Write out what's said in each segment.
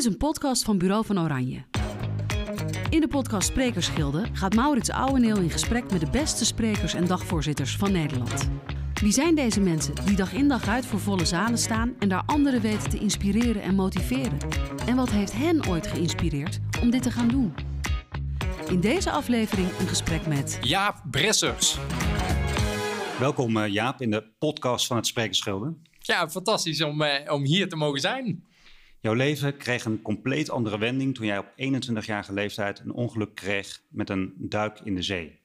is een podcast van Bureau van Oranje. In de podcast Sprekersgilde gaat Maurits Ouweneel in gesprek met de beste sprekers en dagvoorzitters van Nederland. Wie zijn deze mensen die dag in dag uit voor volle zalen staan en daar anderen weten te inspireren en motiveren? En wat heeft hen ooit geïnspireerd om dit te gaan doen? In deze aflevering een gesprek met Jaap Bressers. Welkom eh, Jaap in de podcast van het Sprekersgilde. Ja, fantastisch om, eh, om hier te mogen zijn. Jouw leven kreeg een compleet andere wending toen jij op 21-jarige leeftijd een ongeluk kreeg met een duik in de zee.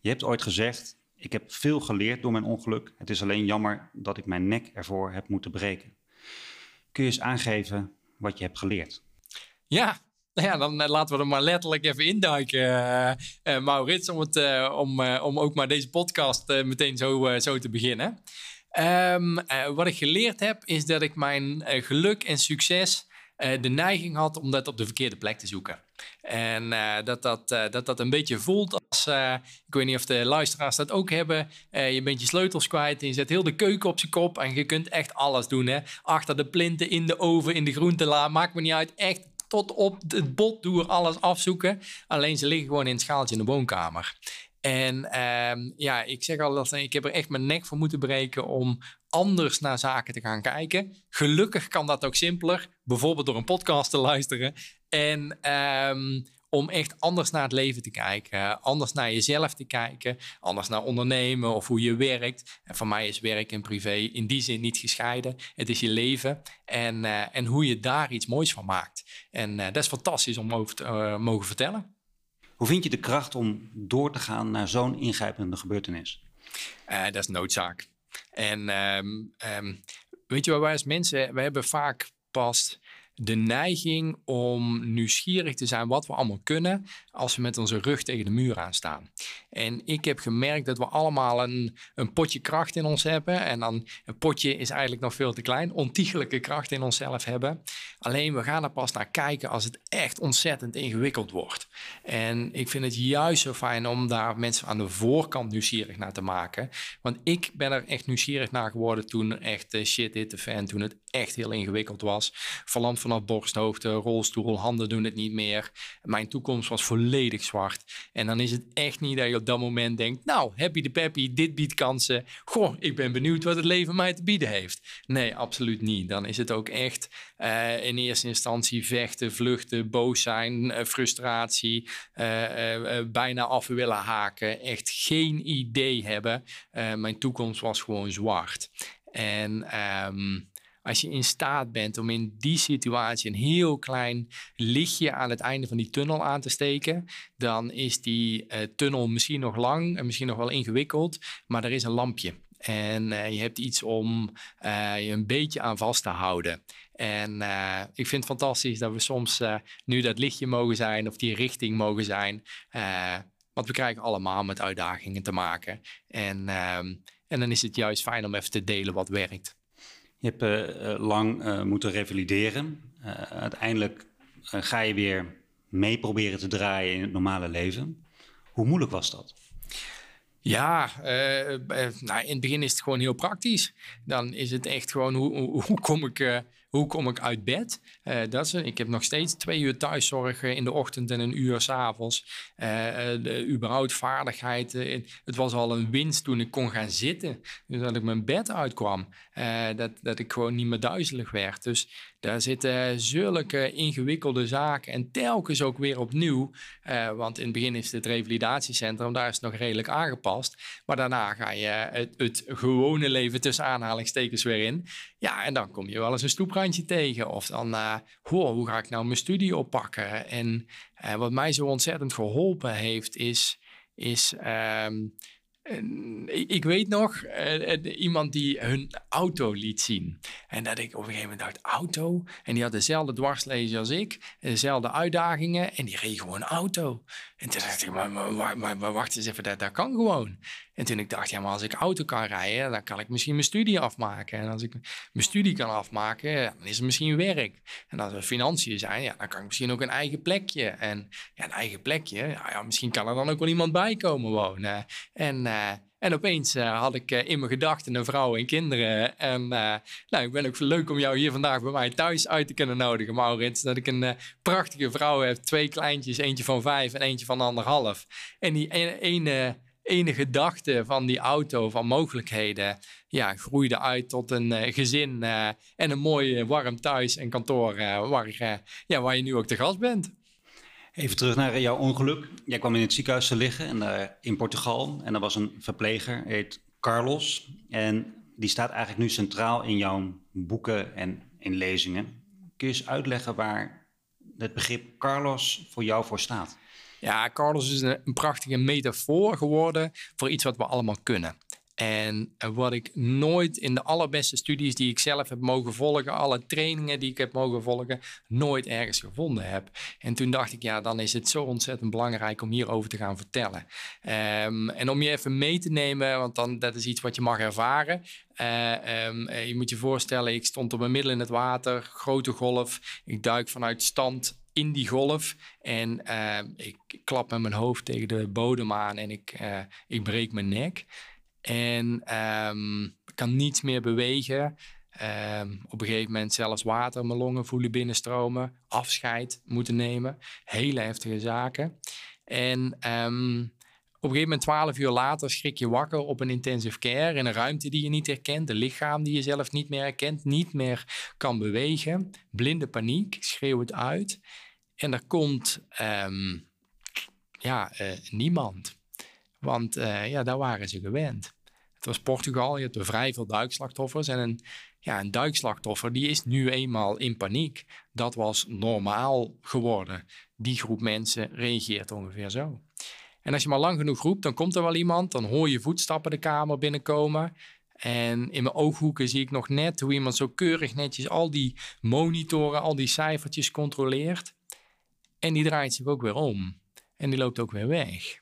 Je hebt ooit gezegd: Ik heb veel geleerd door mijn ongeluk. Het is alleen jammer dat ik mijn nek ervoor heb moeten breken. Kun je eens aangeven wat je hebt geleerd? Ja, ja, dan eh, laten we er maar letterlijk even induiken, uh, Maurits, om, het, om, om ook maar deze podcast meteen zo, zo te beginnen. Um, wat ik geleerd heb, is dat ik mijn geluk en succes de neiging had om dat op de verkeerde plek te zoeken. En dat, dat, dat dat een beetje voelt als, ik weet niet of de luisteraars dat ook hebben, je bent je sleutels kwijt en je zet heel de keuken op zijn kop en je kunt echt alles doen. Hè? Achter de plinten, in de oven, in de groentela, maakt me niet uit, echt tot op het bot door alles afzoeken. Alleen ze liggen gewoon in het schaaltje in de woonkamer. En um, ja, ik zeg al dat ik heb er echt mijn nek voor moeten breken om anders naar zaken te gaan kijken. Gelukkig kan dat ook simpeler, bijvoorbeeld door een podcast te luisteren. En um, om echt anders naar het leven te kijken, anders naar jezelf te kijken, anders naar ondernemen of hoe je werkt. En voor mij is werk en privé in die zin niet gescheiden. Het is je leven en, uh, en hoe je daar iets moois van maakt. En uh, dat is fantastisch om over te uh, mogen vertellen. Hoe vind je de kracht om door te gaan naar zo'n ingrijpende gebeurtenis? Uh, dat is noodzaak. En um, um, weet je wat wij als mensen, we hebben vaak pas de neiging om nieuwsgierig te zijn wat we allemaal kunnen als we met onze rug tegen de muur aan staan. En ik heb gemerkt dat we allemaal een, een potje kracht in ons hebben. En dan een potje is eigenlijk nog veel te klein. Ontiegelijke kracht in onszelf hebben. Alleen we gaan er pas naar kijken als het echt ontzettend ingewikkeld wordt. En ik vind het juist zo fijn om daar mensen aan de voorkant nieuwsgierig naar te maken. Want ik ben er echt nieuwsgierig naar geworden toen echt shit hit de fan. Toen het echt heel ingewikkeld was. Verlamd vanaf borsthoogte, rolstoel, handen doen het niet meer. Mijn toekomst was volledig zwart. En dan is het echt niet dat je dat moment denkt, nou, happy de peppy, dit biedt kansen. Goh, ik ben benieuwd wat het leven mij te bieden heeft. Nee, absoluut niet. Dan is het ook echt uh, in eerste instantie vechten, vluchten, boos zijn, uh, frustratie, uh, bijna af willen haken. Echt geen idee hebben. mijn toekomst was gewoon zwart. En um, als je in staat bent om in die situatie een heel klein lichtje aan het einde van die tunnel aan te steken, dan is die uh, tunnel misschien nog lang en misschien nog wel ingewikkeld, maar er is een lampje. En uh, je hebt iets om uh, je een beetje aan vast te houden. En ik vind het fantastisch dat we soms nu dat lichtje mogen zijn of die richting mogen zijn. want we krijgen allemaal met uitdagingen te maken. En, ehm, en dan is het juist fijn om even te delen wat werkt. Je hebt uh, lang uh, moeten revalideren. Uh, uiteindelijk ga je weer mee proberen te draaien in het normale leven. Hoe moeilijk was dat? Ja, nou, in het begin is het gewoon heel praktisch. Dan is het echt gewoon hoe, hoe kom ik hoe kom ik uit bed? Uh, dat is, ik heb nog steeds twee uur thuiszorg in de ochtend en een uur s'avonds. Uh, überhaupt vaardigheid. het was al een winst toen ik kon gaan zitten. Dus dat ik mijn bed uitkwam. Dat, dat ik gewoon niet meer duizelig werd. Dus daar zitten zulke ingewikkelde zaken. En telkens ook weer opnieuw. want in het begin is het revalidatiecentrum. Daar is het nog redelijk aangepast. Maar daarna ga je het, het gewone leven tussen aanhalingstekens weer in. Ja, en dan kom je wel eens een stoeprandje tegen. Of dan, hoe ga ik nou mijn studie oppakken? En uh, wat mij zo ontzettend geholpen heeft, is, is um, ik weet nog, uh, iemand die hun auto liet zien. En dat ik op een gegeven moment dacht, auto? En die had dezelfde dwarslezen als ik, dezelfde uitdagingen. En die reed gewoon auto. En toen dacht ik, maar, maar, wacht eens even, dat, dat kan gewoon. En toen ik dacht, ja, maar als ik auto kan rijden, dan kan ik misschien mijn studie afmaken. En als ik mijn studie kan afmaken, dan is het misschien werk. En als er financiën zijn, ja, dan kan ik misschien ook een eigen plekje. En ja, een eigen plekje, ja, ja misschien kan er dan ook wel iemand bij komen wonen. En... Uh, en En opeens had ik in mijn gedachten een vrouw en kinderen. En nou, ik ben ook leuk om jou hier vandaag bij mij thuis uit te kunnen nodigen, Maurits. Dat ik een prachtige vrouw heb, twee kleintjes, eentje van vijf en eentje van anderhalf. En die ene ene gedachte van die auto, van mogelijkheden, ja, groeide uit tot een gezin en een mooi warm thuis en kantoor waar, ja, waar je nu ook te gast bent. Even terug naar jouw ongeluk. Jij kwam in het ziekenhuis te liggen en, in Portugal en er was een verpleger, heet Carlos. En die staat eigenlijk nu centraal in jouw boeken en in lezingen. Kun je eens uitleggen waar het begrip Carlos voor jou voor staat? Ja, Carlos is een prachtige metafoor geworden voor iets wat we allemaal kunnen. En wat ik nooit in de allerbeste studies die ik zelf heb mogen volgen, alle trainingen die ik heb mogen volgen, nooit ergens gevonden heb. En toen dacht ik, ja, dan is het zo ontzettend belangrijk om hierover te gaan vertellen. Um, en om je even mee te nemen, want dan, dat is iets wat je mag ervaren. Uh, um, je moet je voorstellen, ik stond op een middel in het water, grote golf. Ik duik vanuit stand in die golf. En uh, ik klap met mijn hoofd tegen de bodem aan en ik, ik breek mijn nek. En um, kan niets meer bewegen. Um, op een gegeven moment zelfs water in mijn longen voelen binnenstromen. Afscheid moeten nemen. Hele heftige zaken. En um, op een gegeven moment, twaalf uur later, schrik je wakker op een intensive care in een ruimte die je niet herkent, een lichaam die je zelf niet meer herkent, niet meer kan bewegen, blinde paniek, schreeuw het uit. En er komt ja, uh, niemand. Want uh, ja, daar waren ze gewend. Was Portugal, je hebt er vrij veel duikslachtoffers. En een, ja, een duikslachtoffer die is nu eenmaal in paniek. Dat was normaal geworden. Die groep mensen reageert ongeveer zo. En als je maar lang genoeg roept, dan komt er wel iemand. Dan hoor je voetstappen de kamer binnenkomen. En in mijn ooghoeken zie ik nog net hoe iemand zo keurig netjes al die monitoren, al die cijfertjes controleert. En die draait zich ook weer om. En die loopt ook weer weg.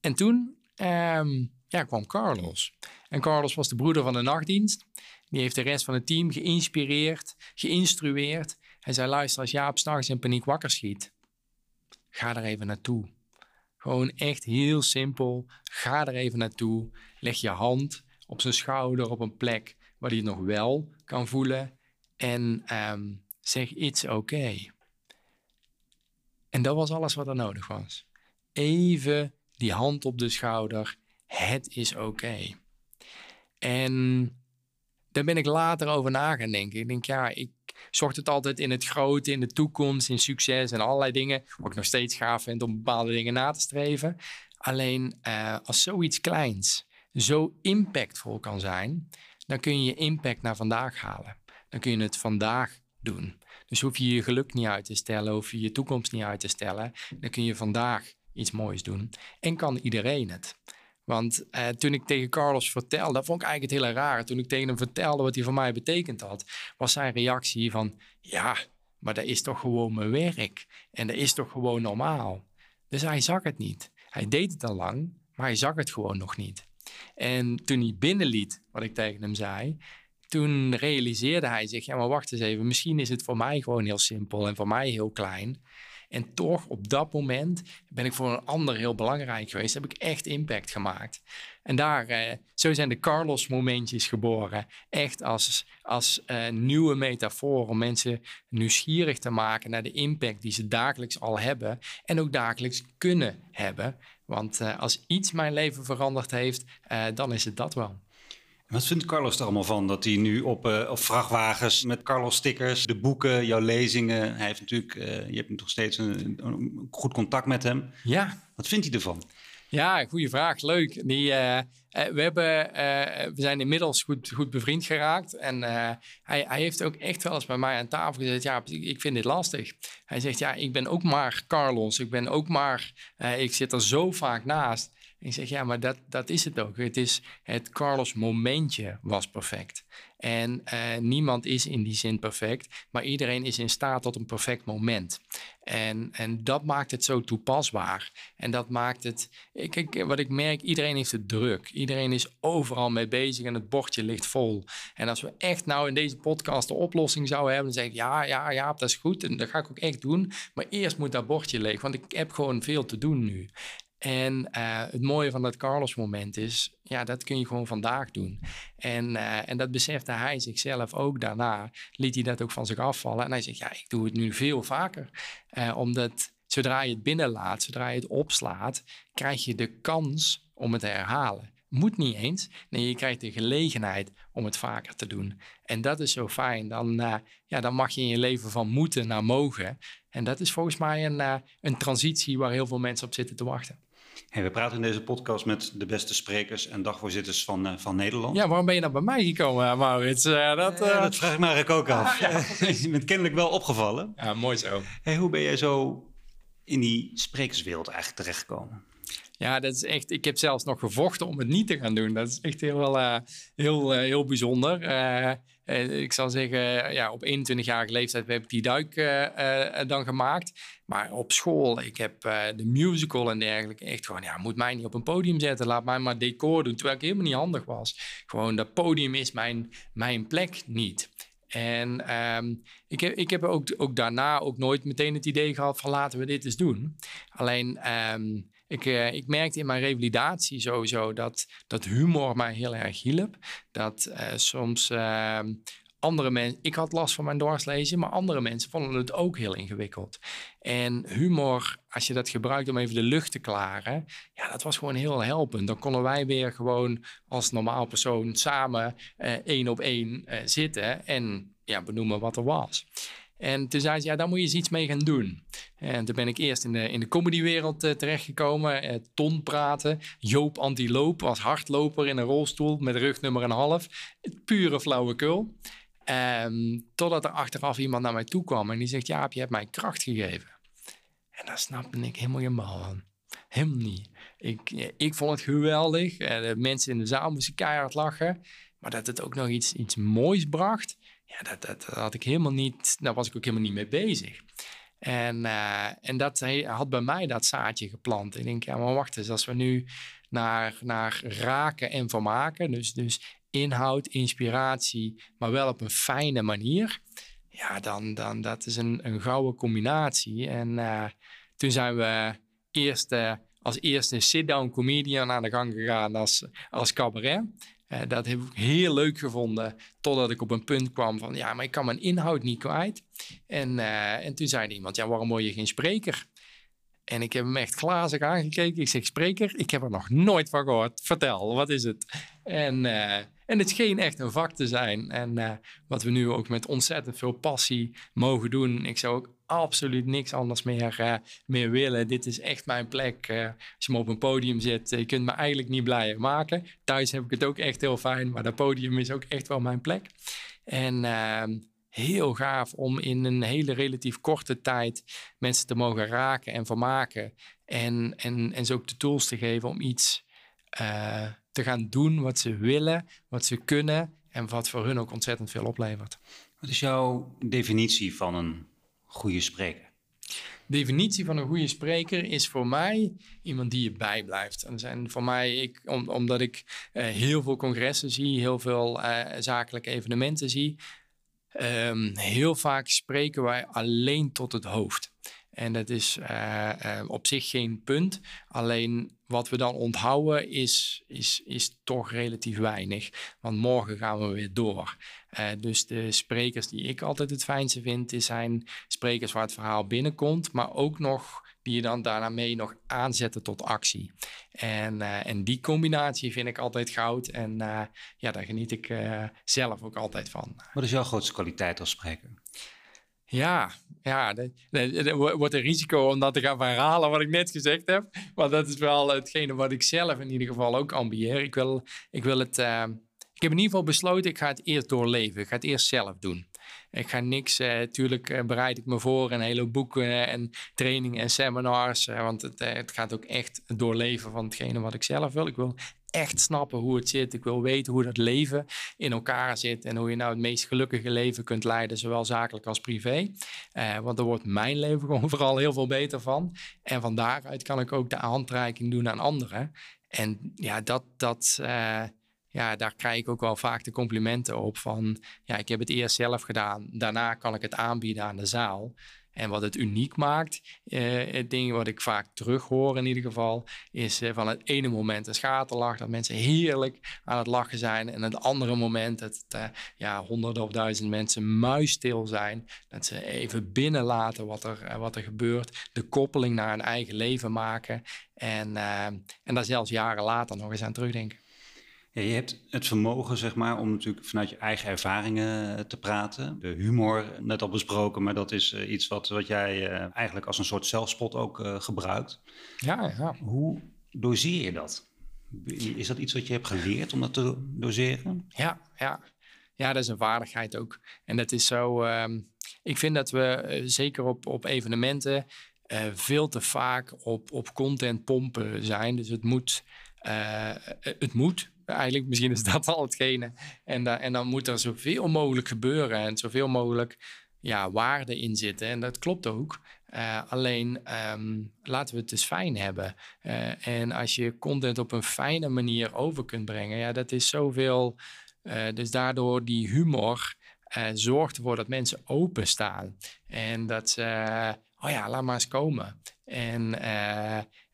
En toen um, ja, kwam Carlos. En Carlos was de broeder van de nachtdienst. Die heeft de rest van het team geïnspireerd, geïnstrueerd. Hij zei: luister, als Jaap s'nachts in paniek wakker schiet, ga er even naartoe. Gewoon echt heel simpel. Ga er even naartoe. Leg je hand op zijn schouder op een plek waar hij het nog wel kan voelen. En um, zeg: It's okay. En dat was alles wat er nodig was. Even die hand op de schouder. Het is oké. En daar ben ik later over na gaan denken. Ik denk, ja, ik zocht het altijd in het grote, in de toekomst, in succes en allerlei dingen. Wat ik nog steeds gaaf vind om bepaalde dingen na te streven. Alleen uh, als zoiets kleins zo impactvol kan zijn, dan kun je je impact naar vandaag halen. Dan kun je het vandaag doen. Dus hoef je je geluk niet uit te stellen, hoef je je toekomst niet uit te stellen. Dan kun je vandaag iets moois doen. En kan iedereen het. Want uh, toen ik tegen Carlos vertelde, dat vond ik eigenlijk het hele raar. Toen ik tegen hem vertelde wat hij voor mij betekend had, was zijn reactie van: Ja, maar dat is toch gewoon mijn werk. En dat is toch gewoon normaal. Dus hij zag het niet. Hij deed het al lang, maar hij zag het gewoon nog niet. En toen hij binnenliet wat ik tegen hem zei, toen realiseerde hij zich, ja maar wacht eens even, misschien is het voor mij gewoon heel simpel en voor mij heel klein. En toch, op dat moment ben ik voor een ander heel belangrijk geweest. Heb ik echt impact gemaakt. En daar, eh, zo zijn de Carlos-momentjes geboren. Echt als, als uh, nieuwe metafoor om mensen nieuwsgierig te maken naar de impact die ze dagelijks al hebben. En ook dagelijks kunnen hebben. Want uh, als iets mijn leven veranderd heeft, dan is het dat wel. Wat vindt Carlos er allemaal van dat hij nu op, uh, op vrachtwagens met Carlos-stickers, de boeken, jouw lezingen, hij heeft natuurlijk, uh, je hebt nog steeds een, een, goed contact met hem. Ja. Wat vindt hij ervan? Ja, goede vraag. Leuk. Die, uh, we, hebben, we zijn inmiddels goed, goed bevriend geraakt. En hij, hij heeft ook echt wel eens bij mij aan tafel gezegd: Ja, ik vind dit lastig. Hij zegt: Ja, ik ben ook maar Carlos. Ik ben ook maar. ik zit er zo vaak naast. Ik zeg, ja, maar dat, dat is het ook. Het is het Carlos momentje was perfect. En uh, niemand is in die zin perfect, maar iedereen is in staat tot een perfect moment. En, en dat maakt het zo toepasbaar. En dat maakt het. Kijk, wat ik merk, iedereen heeft het druk. Iedereen is overal mee bezig en het bordje ligt vol. En als we echt nou in deze podcast de oplossing zouden hebben, dan zeg ik ja, ja, ja, dat is goed. En dat ga ik ook echt doen. Maar eerst moet dat bordje leeg, want ik heb gewoon veel te doen nu. En uh, het mooie van dat Carlos-moment is, ja, dat kun je gewoon vandaag doen. En, uh, en dat besefte hij zichzelf ook daarna. Liet hij dat ook van zich afvallen. En hij zegt, ja, ik doe het nu veel vaker. Uh, omdat zodra je het binnenlaat, zodra je het opslaat, krijg je de kans om het te herhalen. Moet niet eens. Nee, je krijgt de gelegenheid om het vaker te doen. En dat is zo fijn. Dan, ja, dan mag je in je leven van moeten naar mogen. En dat is volgens mij een, een transitie waar heel veel mensen op zitten te wachten. Hey, we praten in deze podcast met de beste sprekers en dagvoorzitters van, uh, van Nederland. Ja, waarom ben je nou bij mij gekomen, Maurits? dat, dat vraag ik me eigenlijk ook af. Ah, ja. je bent kennelijk wel opgevallen. Ja, mooi zo. Hey, hoe ben jij zo in die sprekerswereld eigenlijk terechtgekomen? Ja, dat is echt. Ik heb zelfs nog gevochten om het niet te gaan doen. Dat is echt heel, uh, heel, uh, heel bijzonder. Uh, ik zal zeggen, ja, op 21-jarige leeftijd heb ik die duik dan gemaakt. Maar op school, ik heb de musical en dergelijke echt gewoon, ja, moet mij niet op een podium zetten. Laat mij maar decor doen, terwijl ik helemaal niet handig was. Gewoon, dat podium is mijn, mijn plek niet. En um, ik heb, ik heb ook, ook daarna ook nooit meteen het idee gehad van laten we dit eens doen. Alleen um, ik, uh, ik merkte in mijn revalidatie sowieso dat, dat humor mij heel erg hielp. Dat uh, soms uh, andere mensen, ik had last van mijn dwarslezen, maar andere mensen vonden het ook heel ingewikkeld. En humor, als je dat gebruikt om even de lucht te klaren, ja, dat was gewoon heel helpend. Dan konden wij weer gewoon als normaal persoon samen uh, één op één zitten en ja, benoemen wat er was. En toen zei ze, ja, daar moet je eens iets mee gaan doen. En toen ben ik eerst in de, in de comedywereld uh, terechtgekomen. Uh, ton praten. Joop Antiloop als hardloper in een rolstoel met rugnummer en half. Pure flauwekul. Um, totdat er achteraf iemand naar mij toe kwam en die zegt, ja, je hebt mij kracht gegeven. En daar snapte ik helemaal geen bal. Helemaal niet. Ik, ik vond het geweldig. Uh, de mensen in de zaal moesten keihard lachen. Maar dat het ook nog iets, iets moois bracht ja, dat, dat, had ik helemaal niet, daar was ik ook helemaal niet mee bezig. En, uh, en dat had bij mij dat zaadje geplant. Ik denk, ja, maar wacht eens, als we nu naar, naar raken en vermaken, dus, dus inhoud, inspiratie, maar wel op een fijne manier, ja, dan, dan dat is een, een gouden combinatie. En uh, toen zijn we eerst als eerste sit-down comedian aan de gang gegaan als, als cabaret. Uh, dat heb ik heel leuk gevonden, totdat ik op een punt kwam van, ja, maar ik kan mijn inhoud niet kwijt. En, uh, en toen zei iemand, ja, waarom word je geen spreker? En ik heb hem echt glazig aangekeken. Ik zeg, spreker, ik heb er nog nooit van gehoord. Vertel, wat is het? En, uh, en het scheen echt een vak te zijn. En wat we nu ook met ontzettend veel passie mogen doen. Ik zou ook absoluut niks anders meer, uh, meer willen. Dit is echt mijn plek. Uh, als je me op een podium zit, je kunt me eigenlijk niet blijer maken. Thuis heb ik het ook echt heel fijn, maar dat podium is ook echt wel mijn plek. En uh, heel gaaf om in een hele relatief korte tijd mensen te mogen raken en vermaken. En, en, en ze ook de tools te geven om iets te gaan doen wat ze willen, wat ze kunnen en wat voor hun ook ontzettend veel oplevert. Wat is jouw definitie van een goede spreker? definitie van een goede spreker is voor mij iemand die je bijblijft. En zijn voor mij, ik, om, omdat ik uh, heel veel congressen zie, heel veel uh, zakelijke evenementen zie, um, heel vaak spreken wij alleen tot het hoofd. En dat is uh, op zich geen punt. Alleen wat we dan onthouden is, is, is toch relatief weinig. Want morgen gaan we weer door. Uh, dus de sprekers die ik altijd het fijnste vind, zijn sprekers waar het verhaal binnenkomt, maar ook nog die je dan daarna mee nog aanzetten tot actie. En, en die combinatie vind ik altijd goud. En ja, daar geniet ik zelf ook altijd van. Wat is jouw grootste kwaliteit als spreker? Ja, ja, er wordt een risico om dat te gaan herhalen wat ik net gezegd heb. Maar dat is wel hetgene wat ik zelf in ieder geval ook ambieer. Ik wil, ik wil het. Uh, ik heb in ieder geval besloten, ik ga het eerst doorleven. Ik ga het eerst zelf doen. Ik ga niks, uh, tuurlijk uh, bereid ik me voor een hele boeken en trainingen en seminars. want het, het gaat ook echt doorleven van hetgene wat ik zelf wil. Ik wil echt snappen hoe het zit. Ik wil weten hoe dat leven in elkaar zit en hoe je nou het meest gelukkige leven kunt leiden, zowel zakelijk als privé. Uh, want daar wordt mijn leven gewoon vooral heel veel beter van. En van daaruit kan ik ook de handreiking doen aan anderen. En ja, dat, dat, uh, ja, daar krijg ik ook wel vaak de complimenten op van, ja, ik heb het eerst zelf gedaan, daarna kan ik het aanbieden aan de zaal. En wat het uniek maakt, het ding wat ik vaak terughoor in ieder geval, is van het ene moment een schaterlach, dat mensen heerlijk aan het lachen zijn. En het andere moment dat ja, honderden of duizenden mensen muisstil zijn. Dat ze even binnenlaten wat er, wat er gebeurt. De koppeling naar hun eigen leven maken. En, en daar zelfs jaren later nog eens aan terugdenken. Ja, je hebt het vermogen, zeg maar, om natuurlijk vanuit je eigen ervaringen eh, te praten. De humor, net al besproken, maar dat is uh, iets wat, wat jij uh, eigenlijk als een soort zelfspot ook uh, gebruikt. Ja, ja. Hoe doseer je dat? Is dat iets wat je hebt geleerd om dat te doseren? Ja, ja. ja dat is een vaardigheid ook. En dat is zo. Uh, ik vind dat we zeker op, op evenementen veel te vaak op, op content pompen zijn. Dus het moet. het moet, Eigenlijk, misschien is dat al hetgene. En, en dan moet er zoveel mogelijk gebeuren en zoveel mogelijk ja, waarde in zitten. En dat klopt ook. Uh, alleen um, laten we het dus fijn hebben. Uh, en als je content op een fijne manier over kunt brengen, ja, dat is zoveel. Uh, dus daardoor die humor zorgt ervoor dat mensen openstaan. En dat ze, oh ja, laat maar eens komen. En,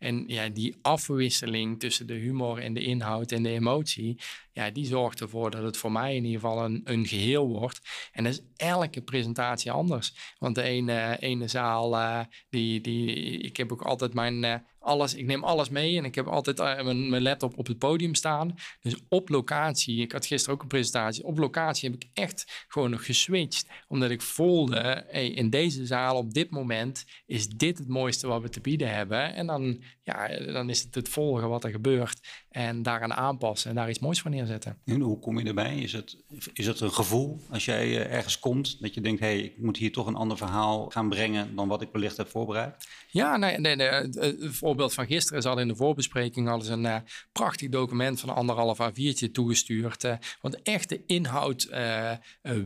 en ja, die afwisseling tussen de humor en de inhoud en de emotie, ja, die zorgt ervoor dat het voor mij in ieder geval een, een geheel wordt. En dat is elke presentatie anders. Want de ene, ene zaal, uh, die, die, ik heb ook altijd mijn, uh, alles, ik neem alles mee en ik heb altijd mijn, mijn, laptop op het podium staan. Dus op locatie, ik had gisteren ook een presentatie, op locatie heb ik echt gewoon nog geswitcht. Omdat ik voelde, hey, in deze zaal op dit moment is dit het mooiste wat we te bieden hebben. En dan, ja, dan is het het volgen wat er gebeurt en daaraan aanpassen en daar iets moois van neerzetten. En hoe kom je erbij? Is het, is het een gevoel als jij eh, ergens komt dat je denkt, hé, hey, ik moet hier toch een ander verhaal gaan brengen dan wat ik wellicht heb voorbereid? Ja, nee, nee, nee het voorbeeld van gisteren is al in de voorbespreking al eens een uh, prachtig document van anderhalf A4'tje toegestuurd. Uh, want echt de inhoud uh,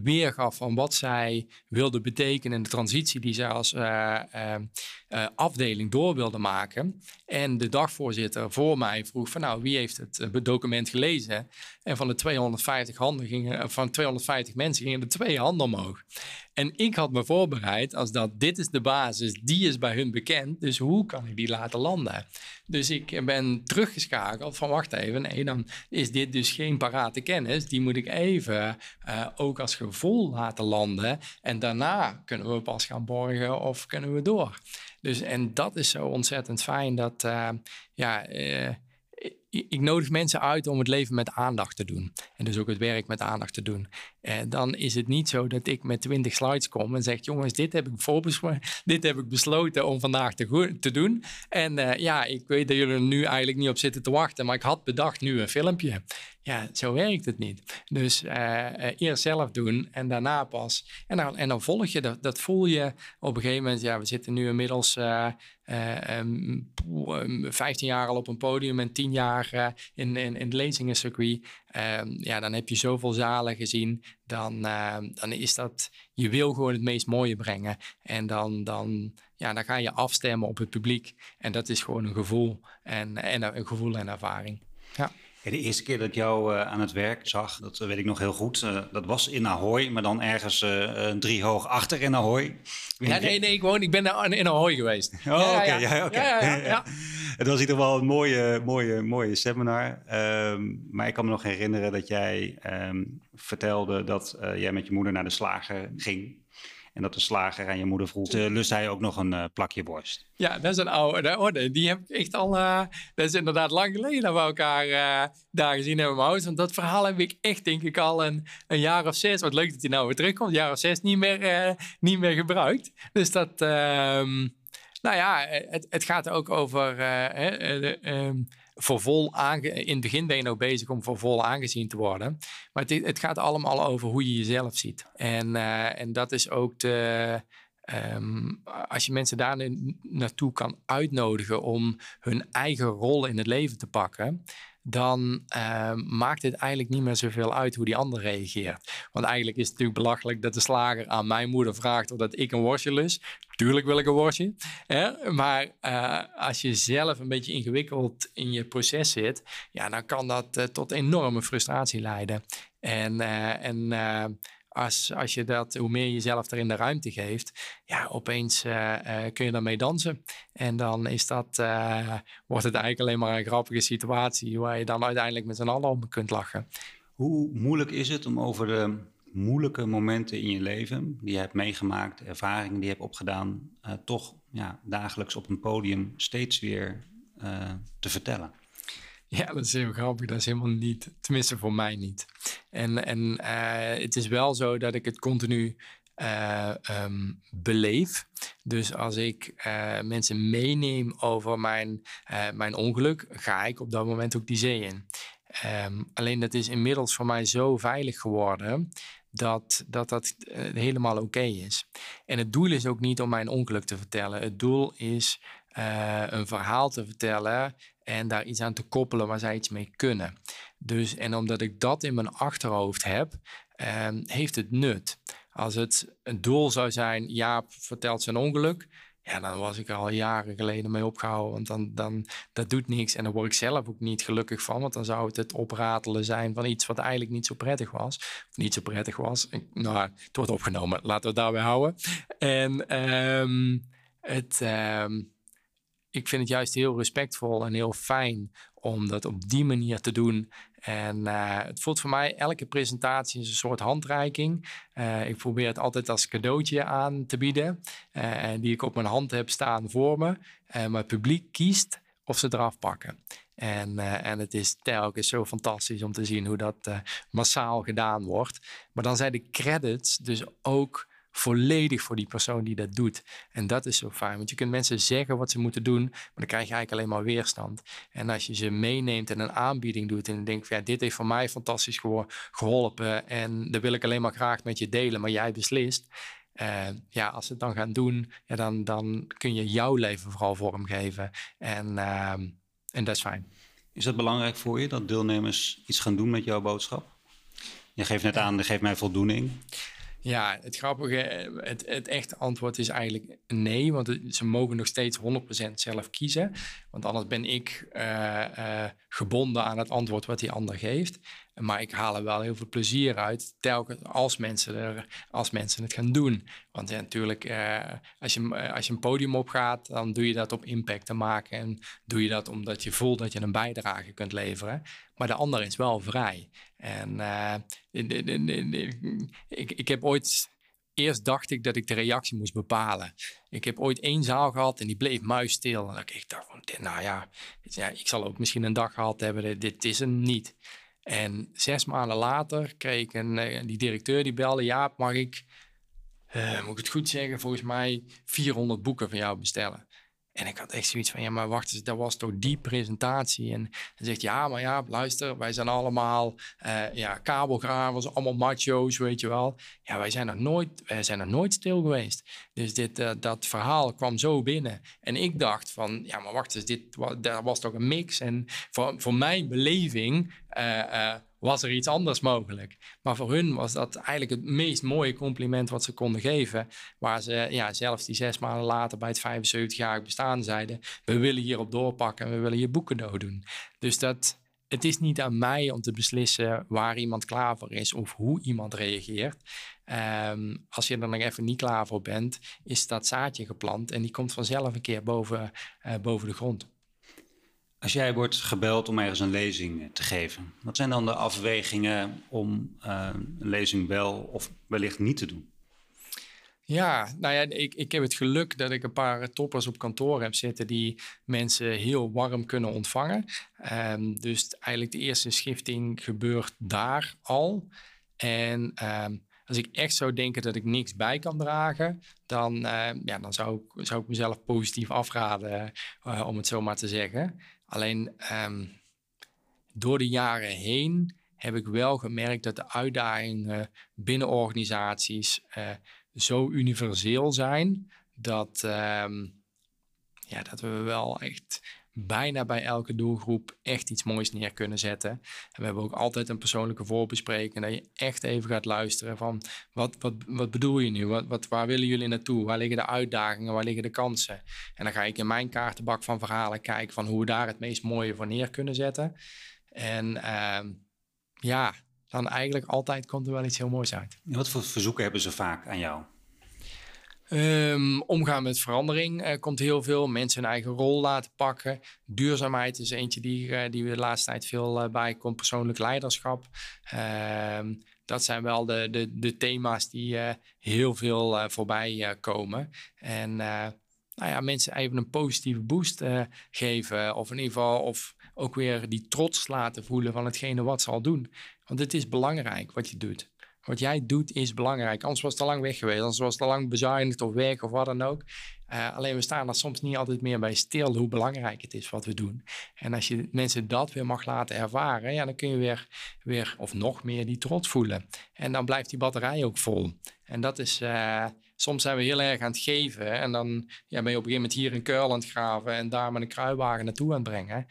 weergaf van wat zij wilde betekenen in de transitie die zij als afdeling door wilde maken. En de dagvoorzitter voor mij vroeg van nou, wie heeft het document gelezen? En van de 250 handen gingen, van 250 mensen gingen er twee handen omhoog. En ik had me voorbereid als dat dit is de basis, die is bij hun bekend, dus hoe kan ik die laten landen? Dus ik ben teruggeschakeld van wacht even, nee, dan is dit dus geen parate kennis, die moet ik even uh, ook als gevoel laten landen en daarna kunnen we pas gaan borgen of kunnen we door. Dus en dat is zo ontzettend fijn dat uh, ja. Uh, ik nodig mensen uit om het leven met aandacht te doen. En dus ook het werk met aandacht te doen. En eh, dan is het niet zo dat ik met 20 slides kom en zeg: Jongens, dit heb ik voorbesproken. Dit heb ik besloten om vandaag te, doen. En uh, ja, ik weet dat jullie er nu eigenlijk niet op zitten te wachten. Maar ik had bedacht nu een filmpje. Ja, zo werkt het niet. Dus uh, eerst zelf doen en daarna pas. En dan, en dan volg je dat. Dat voel je op een gegeven moment. Ja, we zitten nu inmiddels uh, um, 15 jaar al op een podium en 10 jaar in, in, in het lezingencircuit. Um, ja, dan heb je zoveel zalen gezien. Dan, dan is dat. Je wil gewoon het meest mooie brengen. En dan, dan, ja, dan ga je afstemmen op het publiek. En dat is gewoon een gevoel en, en een gevoel en ervaring. Ja de eerste keer dat ik jou uh, aan het werk zag, dat weet ik nog heel goed. Uh, dat was in Ahoy, maar dan ergens uh, drie hoog achter in Ahoy. Ja, nee, nee, ik, woon, ik ben in Ahoy geweest. Oh, ja, oké. Okay, ja, ja, ja, ja, Het was in ieder geval een mooie, mooie, mooie seminar. Um, maar ik kan me nog herinneren dat jij um, vertelde dat jij met je moeder naar de slager ging. En dat de slager aan je moeder vroeg, uh, lust hij ook nog een uh, plakje borst? Ja, dat is een oude orde. Die heb ik echt al, uh, dat is inderdaad lang geleden dat we elkaar daar gezien hebben, Maus. Want dat verhaal heb ik echt, denk ik, al een, een jaar of zes. Wat leuk dat hij nou weer terugkomt. Een jaar of zes niet meer, niet meer gebruikt. Dus dat, ehm, nou ja, het, het gaat ook over... Hè, ehm, voor vol aange in het begin ben je nog bezig om voor vol aangezien te worden. Maar het, het gaat allemaal over hoe je jezelf ziet. En, uh, en dat is ook de. Um, als je mensen daar naartoe kan uitnodigen om hun eigen rol in het leven te pakken, dan uh, maakt het eigenlijk niet meer zoveel uit hoe die ander reageert. Want eigenlijk is het natuurlijk belachelijk dat de slager aan mijn moeder vraagt of dat ik een worstje lus. Tuurlijk wil ik een worstje. Hè? Maar uh, als je zelf een beetje ingewikkeld in je proces zit, ja, dan kan dat uh, tot enorme frustratie leiden. En, uh, en als, als je dat, hoe meer jezelf er in de ruimte geeft, ja, opeens kun je daarmee dansen. En dan is dat, wordt het eigenlijk alleen maar een grappige situatie waar je dan uiteindelijk met z'n allen om kunt lachen. Hoe moeilijk is het om over de moeilijke momenten in je leven die je hebt meegemaakt, ervaringen die je hebt opgedaan, toch ja, dagelijks op een podium steeds weer te vertellen? Ja, dat is heel grappig. Dat is helemaal niet, tenminste voor mij niet. En, en uh, het is wel zo dat ik het continu um, beleef. Dus als ik mensen meeneem over mijn, mijn ongeluk, ga ik op dat moment ook die zee in. Um, alleen dat is inmiddels voor mij zo veilig geworden dat dat, dat helemaal oké is. En het doel is ook niet om mijn ongeluk te vertellen. Het doel is een verhaal te vertellen en daar iets aan te koppelen waar zij iets mee kunnen. Dus, en omdat ik dat in mijn achterhoofd heb, uh, heeft het nut. Als het een doel zou zijn, Jaap vertelt zijn ongeluk, ja, dan was ik er al jaren geleden mee opgehouden. Want dan, dan, dat doet niks. En dan word ik zelf ook niet gelukkig van. Want dan zou het het opratelen zijn van iets wat eigenlijk niet zo prettig was. Of niet zo prettig was. nou, het wordt opgenomen. Laten we het daarbij houden. En um, het... Um, ik vind het juist heel respectvol en heel fijn om dat op die manier te doen. En uh, het voelt voor mij, elke presentatie is een soort handreiking. Uh, ik probeer het altijd als cadeautje aan te bieden. Uh, die ik op mijn hand heb staan voor me. maar het publiek kiest of ze eraf pakken. En, en het is telkens zo fantastisch om te zien hoe dat massaal gedaan wordt. Maar dan zijn de credits dus ook volledig voor die persoon die dat doet. En dat is zo fijn, want je kunt mensen zeggen wat ze moeten doen, maar dan krijg je eigenlijk alleen maar weerstand. En als je ze meeneemt en een aanbieding doet en denkt, ja, dit heeft voor mij fantastisch geholpen en dat wil ik alleen maar graag met je delen, maar jij beslist. Uh, ja, als ze het dan gaan doen, ja, dan, dan kun je jouw leven vooral vormgeven. En, uh, en dat is fijn. Is dat belangrijk voor je, dat deelnemers iets gaan doen met jouw boodschap? Je geeft net aan, dat geeft mij voldoening. Ja, het grappige, het, het echte antwoord is eigenlijk nee, want ze mogen nog steeds 100% zelf kiezen. Want anders ben ik uh, uh, gebonden aan het antwoord wat die ander geeft. Maar ik haal er wel heel veel plezier uit, telkens als mensen, er, als mensen het gaan doen. Want natuurlijk, uh, als, je, als je een podium opgaat, dan doe je dat op impact te maken. En doe je dat omdat je voelt dat je een bijdrage kunt leveren. Maar de ander is wel vrij. En ik, ik heb ooit eerst dacht ik dat ik de reactie moest bepalen. Ik heb ooit één zaal gehad en die bleef muisstil. En ik dacht van, nou ja, ja, ik zal ook misschien een dag gehad hebben, dit is hem niet. En zes maanden later kreeg ik een, eh, die directeur die belde, ja, mag ik, uh, moet ik het goed zeggen, volgens mij 400 boeken van jou bestellen. En ik had echt zoiets van, ja, maar wacht eens, dat was toch die presentatie? En dan zegt, ja, maar ja, luister, wij zijn allemaal uh, ja, kabelgravers, allemaal macho's, weet je wel. Ja, wij zijn nog nooit, wij zijn nog nooit stil geweest. Dus dit, uh, dat verhaal kwam zo binnen. En ik dacht van, ja, maar wacht eens, dit dat was toch een mix? En voor, voor mijn beleving uh, was er iets anders mogelijk. Maar voor hun was dat eigenlijk het meest mooie compliment wat ze konden geven. Waar ze ja, zelfs die zes maanden later bij het 75-jarig bestaan zeiden... we willen hierop doorpakken en we willen je boek cadeau doen. Dus dat, het is niet aan mij om te beslissen waar iemand klaar voor is... of hoe iemand reageert. Um, als je er nog even niet klaar voor bent, is dat zaadje geplant... en die komt vanzelf een keer boven, uh, boven de grond. Als jij wordt gebeld om ergens een lezing te geven, wat zijn dan de afwegingen om uh, een lezing wel of wellicht niet te doen? Ja, nou ja, ik, ik heb het geluk dat ik een paar toppers op kantoor heb zitten die mensen heel warm kunnen ontvangen. Um, dus eigenlijk de eerste schifting gebeurt daar al. En um, als ik echt zou denken dat ik niks bij kan dragen, dan, uh, ja, dan zou, ik, zou ik mezelf positief afraden, uh, om het zo maar te zeggen. Alleen um, door de jaren heen heb ik wel gemerkt dat de uitdagingen binnen organisaties uh, zo universeel zijn dat, um, ja, dat we wel echt bijna bij elke doelgroep echt iets moois neer kunnen zetten. En we hebben ook altijd een persoonlijke voorbespreking. Dat je echt even gaat luisteren van wat, wat, wat bedoel je nu? Wat, wat, waar willen jullie naartoe? Waar liggen de uitdagingen? Waar liggen de kansen? En dan ga ik in mijn kaartenbak van verhalen kijken van hoe we daar het meest mooie voor neer kunnen zetten. En uh, ja, dan eigenlijk altijd komt er wel iets heel moois uit. Wat voor verzoeken hebben ze vaak aan jou? Um, omgaan met verandering komt heel veel. Mensen hun eigen rol laten pakken. Duurzaamheid is eentje die, uh, die we de laatste tijd veel uh, bij komt. Persoonlijk leiderschap. Uh, dat zijn wel de, de, de thema's die heel veel voorbij komen. En nou ja, mensen even een positieve boost geven. Of in ieder geval of ook weer die trots laten voelen van hetgene wat ze al doen. Want het is belangrijk wat je doet. Wat jij doet is belangrijk. Anders was het al lang weg geweest. Anders was het al lang bezuinigd of weg of wat dan ook. Uh, alleen we staan er soms niet altijd meer bij stil hoe belangrijk het is wat we doen. En als je mensen dat weer mag laten ervaren, ja, dan kun je weer, weer of nog meer die trots voelen. En dan blijft die batterij ook vol. En dat is, uh, soms zijn we heel erg aan het geven. En dan ja, ben je op een gegeven moment hier een kuil aan het graven en daar met een kruiwagen naartoe aan het brengen.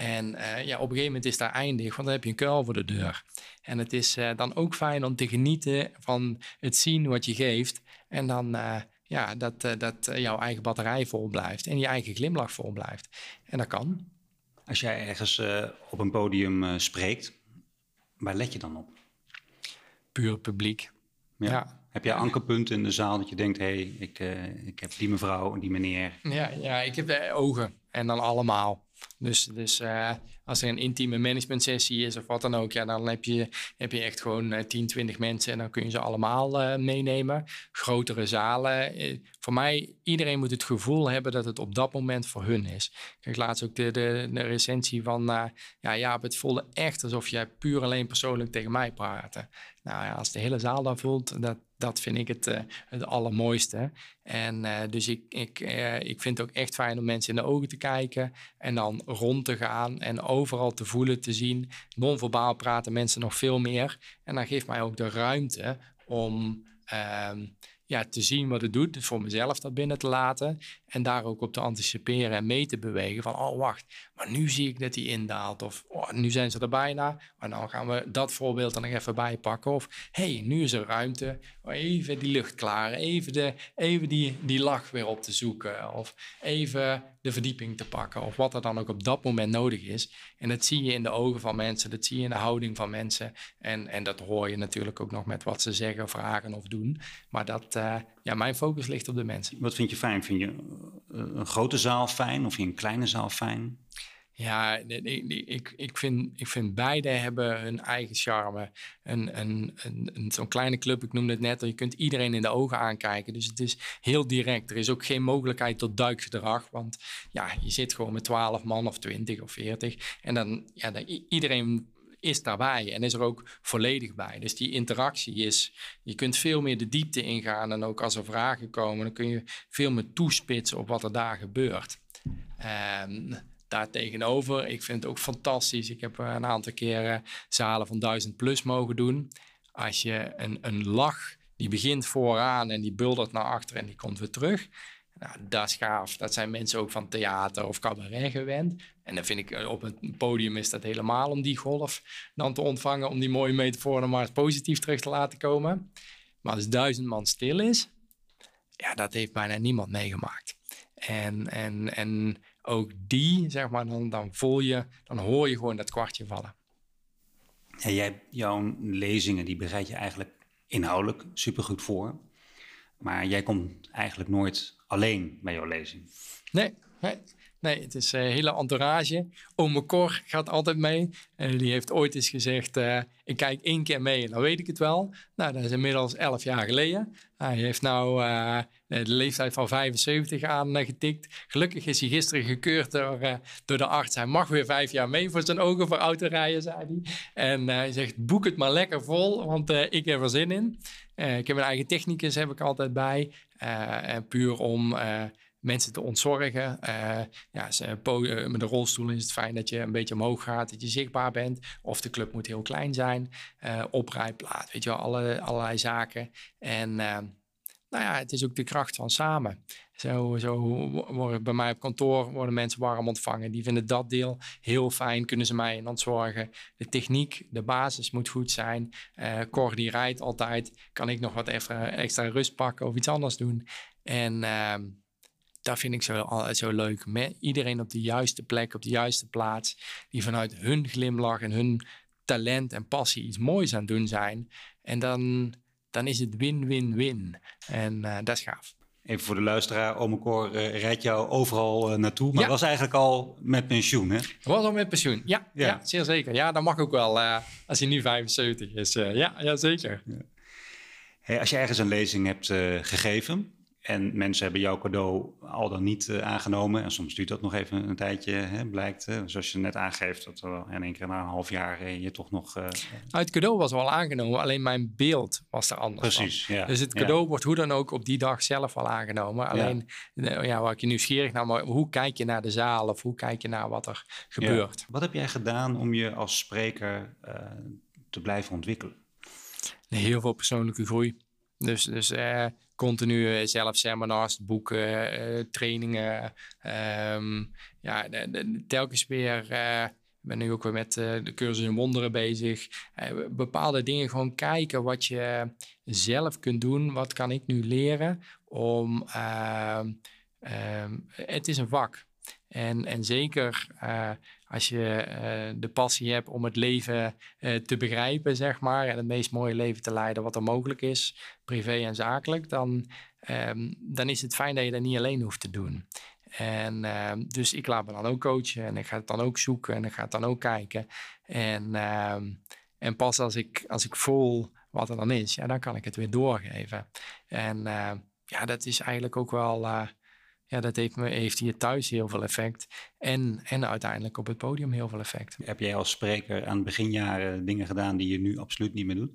En uh, ja, op een gegeven moment is daar eindig, want dan heb je een kuil voor de deur. En het is uh, dan ook fijn om te genieten van het zien wat je geeft. En dan uh, ja, dat, dat jouw eigen batterij vol blijft en je eigen glimlach vol blijft. En dat kan. Als jij ergens op een podium spreekt, waar let je dan op? Puur publiek. Ja. ja. Heb jij ankerpunten in de zaal dat je denkt, hé, hey, ik, ik heb die mevrouw en die meneer? Ja, ja, ik heb de ogen en dan allemaal. Dus, dus uh, als er een intieme management sessie is of wat dan ook, ja, dan heb je, heb je echt gewoon uh, 10, 20 mensen en dan kun je ze allemaal uh, meenemen. Grotere zalen. Eh, voor mij, iedereen moet het gevoel hebben dat het op dat moment voor hun is. Kijk, laatst ook de, de, recensie van, ja, ja, het voelde echt alsof jij puur alleen persoonlijk tegen mij praatte. Nou ja, als de hele zaal dat voelt, dat, dat vind ik het, uh, het allermooiste. En uh, dus ik, ik, uh, ik vind het ook echt fijn om mensen in de ogen te kijken en dan rond te gaan en overal te voelen, te zien. Non-verbaal praten mensen nog veel meer. En dan geeft mij ook de ruimte om ehm, ja, te zien wat het doet, dus voor mezelf dat binnen te laten. En daar ook op te anticiperen en mee te bewegen van, oh wacht, maar nu zie ik dat die indaalt. Of oh, nu zijn ze er bijna, maar dan gaan we dat voorbeeld er nog even bij pakken. Of hey, nu is er ruimte, even die lucht klaren, even, de, even die, die lach weer op te zoeken. Of even de verdieping te pakken. Of wat er dan ook op dat moment nodig is. En dat zie je in de ogen van mensen, dat zie je in de houding van mensen. En, en dat hoor je natuurlijk ook nog met wat ze zeggen, vragen of doen. Maar dat, uh, ja, mijn focus ligt op de mensen. Wat vind je fijn? Vind je een grote zaal fijn of je een kleine zaal fijn? Ja, ik, ik, vind, ik vind beide hebben hun eigen charme. Een, een, een, Zo'n kleine club, ik noemde het net, je kunt iedereen in de ogen aankijken. Dus het is heel direct. Er is ook geen mogelijkheid tot duikgedrag. Want ja, je zit gewoon met 12 man of 20 of 40. En dan, ja, dan, iedereen is daarbij en is er ook volledig bij. Dus die interactie is, je kunt veel meer de diepte ingaan en ook als er vragen komen, dan kun je veel meer toespitsen op wat er daar gebeurt. Um, daartegenover, ik vind het ook fantastisch. Ik heb een aantal keren zalen van 1000 plus mogen doen. Als je een, een lach, die begint vooraan en die buldert naar achter en die komt weer terug. Nou, dat is gaaf. Dat zijn mensen ook van theater of cabaret gewend. En dan vind ik eh, op het podium is dat helemaal om die golf dan te ontvangen, om die mooie metaforen maar positief terug te laten komen. Maar als duizend man stil is, ja, dat heeft bijna niemand meegemaakt. En, en, en ook die, zeg maar, dan, dan voel je, dan hoor je gewoon dat kwartje vallen. En jij, jouw lezingen, die bereid je eigenlijk inhoudelijk supergoed voor. Maar jij komt eigenlijk nooit alleen bij jouw lezing. Nee, nee. Nee, het is een hele entourage. Ome Cor gaat altijd mee. En die heeft ooit eens gezegd, uh, ik kijk één keer mee en dan weet ik het wel. Nou, dat is inmiddels elf jaar geleden. Hij heeft nou uh, de leeftijd van 75 aangetikt. Gelukkig is hij gisteren gekeurd door, door de arts. Hij mag weer vijf jaar mee voor zijn ogen voor autorijden, zei hij. En hij zegt, boek het maar lekker vol, want ik heb er zin in. ik heb een eigen technicus, heb ik altijd bij. puur om mensen te ontzorgen. Uh, ja, eh, met de rolstoel is het fijn dat je een beetje omhoog gaat, dat je zichtbaar bent. Of de club moet heel klein zijn. Uh, weet je wel, alle, allerlei zaken. En nou ja, het is ook de kracht van samen. Zo, zo worden bij mij op kantoor worden mensen warm ontvangen. Die vinden dat deel heel fijn, kunnen ze mij ontzorgen. De techniek, de basis moet goed zijn. Uh, Cor die rijdt altijd. Kan ik nog wat even extra rust pakken of iets anders doen? En ehm, dat vind ik zo, zo leuk. Met iedereen op de juiste plek, op de juiste plaats. Die vanuit hun glimlach en hun talent en passie iets moois aan het doen zijn. En dan, dan is het win-win-win. En uh, dat is gaaf. Even voor de luisteraar, Ome Cor uh, rijdt jou overal uh, naartoe, maar ja. was eigenlijk al met pensioen, hè? Was al met pensioen, ja, ja. ja zeer zeker. Ja, dat mag ook wel als hij nu 75 is. ja, ja, zeker. Ja. Hey, als je ergens een lezing hebt gegeven, en mensen hebben jouw cadeau al dan niet uh, aangenomen. En soms duurt dat nog even een tijdje, hè, blijkt. Zoals je net aangeeft, dat er in één keer na een half jaar uh, je toch nog... Nou, het cadeau was wel aangenomen, alleen mijn beeld was er anders Precies, ja. Dus het cadeau wordt hoe dan ook op die dag zelf al aangenomen. Alleen, ja, ja waar ik je nieuwsgierig naar, maar hoe kijk je naar de zaal of hoe kijk je naar wat er gebeurt? Wat heb jij gedaan om je als spreker te blijven ontwikkelen? Heel veel persoonlijke groei. Dus, dus continu eh, zelf seminars, boeken, uh, trainingen. Um, ja, telkens weer. Uh, ik ben nu ook weer met de cursus in wonderen bezig. bepaalde dingen gewoon kijken wat je zelf kunt doen. Wat kan ik nu leren om. Ehm, ehm, het is een vak. En, en zeker als je uh, de passie hebt om het leven uh, te begrijpen, zeg maar, en het meest mooie leven te leiden wat er mogelijk is, privé en zakelijk, dan, um, dan is het fijn dat je dat niet alleen hoeft te doen. En uh, dus ik laat me dan ook coachen en ik ga het dan ook zoeken en ik ga het dan ook kijken. En, ehm, en pas als ik, als ik voel wat er dan is, ja, dan kan ik het weer doorgeven. En ja, dat is eigenlijk ook wel eh, ja, dat heeft, me, heeft hier thuis heel veel effect. En, en uiteindelijk op het podium heel veel effect. Heb jij als spreker aan het beginjaren dingen gedaan die je nu absoluut niet meer doet?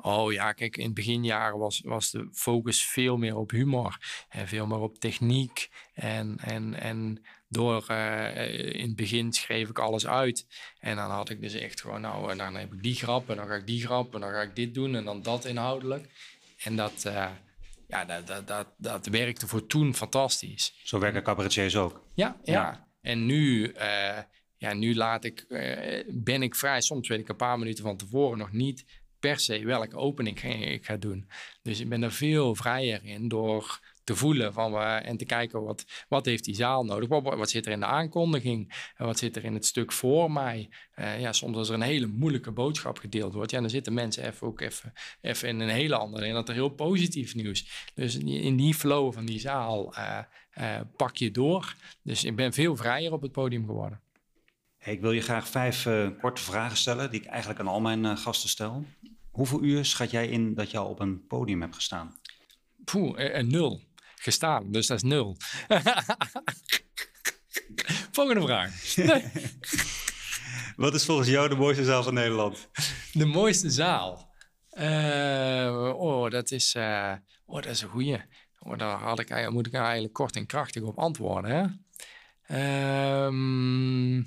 Oh ja, kijk, in het beginjaren was, was de focus veel meer op humor en veel meer op techniek. En, en, en door uh, in het begin schreef ik alles uit. En dan had ik dus echt gewoon, nou, en dan heb ik die grap en dan ga ik die grap en dan ga ik dit doen en dan dat inhoudelijk. En dat, uh, ja, dat, dat, dat, dat werkte voor toen fantastisch. Zo werken cabaretiers ook. Ja, ja. En nu, uh, ja, nu laat ik, uh, ben ik vrij. Soms weet ik een paar minuten van tevoren nog niet per se welke opening ik ga doen. Dus ik ben er veel vrijer in door te voelen van, uh, en te kijken wat, wat heeft die zaal nodig. Wat, wat zit er in de aankondiging? En wat zit er in het stuk voor mij? Uh, ja, soms als er een hele moeilijke boodschap gedeeld wordt, ja, dan zitten mensen even ook even, even in een hele andere. En dat er heel positief nieuws. Dus in die flow van die zaal uh, pak je door. Dus ik ben veel vrijer op het podium geworden. Hey, ik wil je graag vijf korte vragen stellen die ik eigenlijk aan al mijn gasten stel. Hoeveel uur schat jij in dat je al op een podium hebt gestaan? Poeh, een nul gestaan. Dus dat is nul. Volgende vraag. Wat is volgens jou de mooiste zaal van Nederland? De mooiste zaal? Uh, oh, dat is, uh, oh, dat is een goeie. Oh, daar had ik, moet ik eigenlijk kort en krachtig op antwoorden. Hè? Um,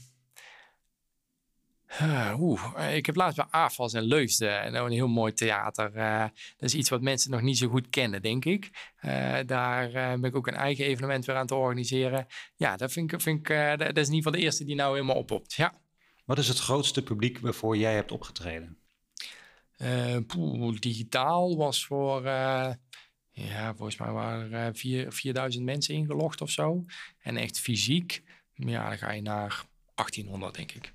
Oeh, ik heb laatst bij AFAS en Leusden en een heel mooi theater. Uh, dat is iets wat mensen nog niet zo goed kennen, denk ik. Uh, daar uh, ben ik ook een eigen evenement weer aan te organiseren. Ja, dat vind ik, vind ik dat is in ieder geval de eerste die nou helemaal oppopt. Ja. Wat is het grootste publiek waarvoor jij hebt opgetreden? Poeh, digitaal was voor, ja, volgens mij waren er 4, 4000 mensen ingelogd of zo. En echt fysiek, ja, dan ga je naar 1800, denk ik.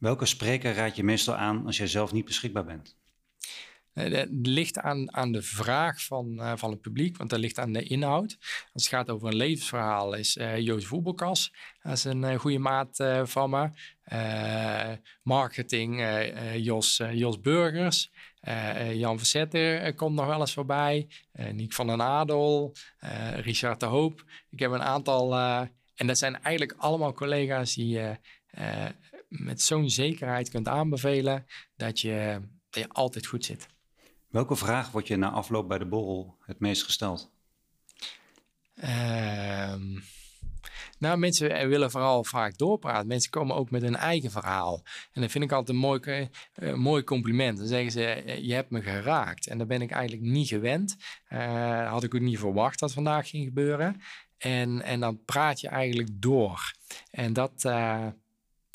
Welke spreker raad je meestal aan als jij zelf niet beschikbaar bent? Het eh, ligt aan, aan de vraag van, uh, van het publiek, want dat ligt aan de inhoud. Als het gaat over een levensverhaal, is uh, Joost Voetbalkas. Dat is een goede maat van me. marketing, Jos, Jos Burgers. Jan Verzetter komt nog wel eens voorbij. Niek van den Adel. Richard de Hoop. Ik heb een aantal... en dat zijn eigenlijk allemaal collega's die met zo'n zekerheid kunt aanbevelen dat je, dat je altijd goed zit. Welke vraag wordt je na afloop bij de borrel het meest gesteld? Ehm, nou, mensen willen vooral vaak doorpraten. Mensen komen ook met hun eigen verhaal. En dat vind ik altijd een mooi, uh, mooi compliment. Dan zeggen ze, eh, je hebt me geraakt. En dat ben ik eigenlijk niet gewend. Uh, had ik ook niet verwacht dat vandaag ging gebeuren. En, en dan praat je eigenlijk door. En dat,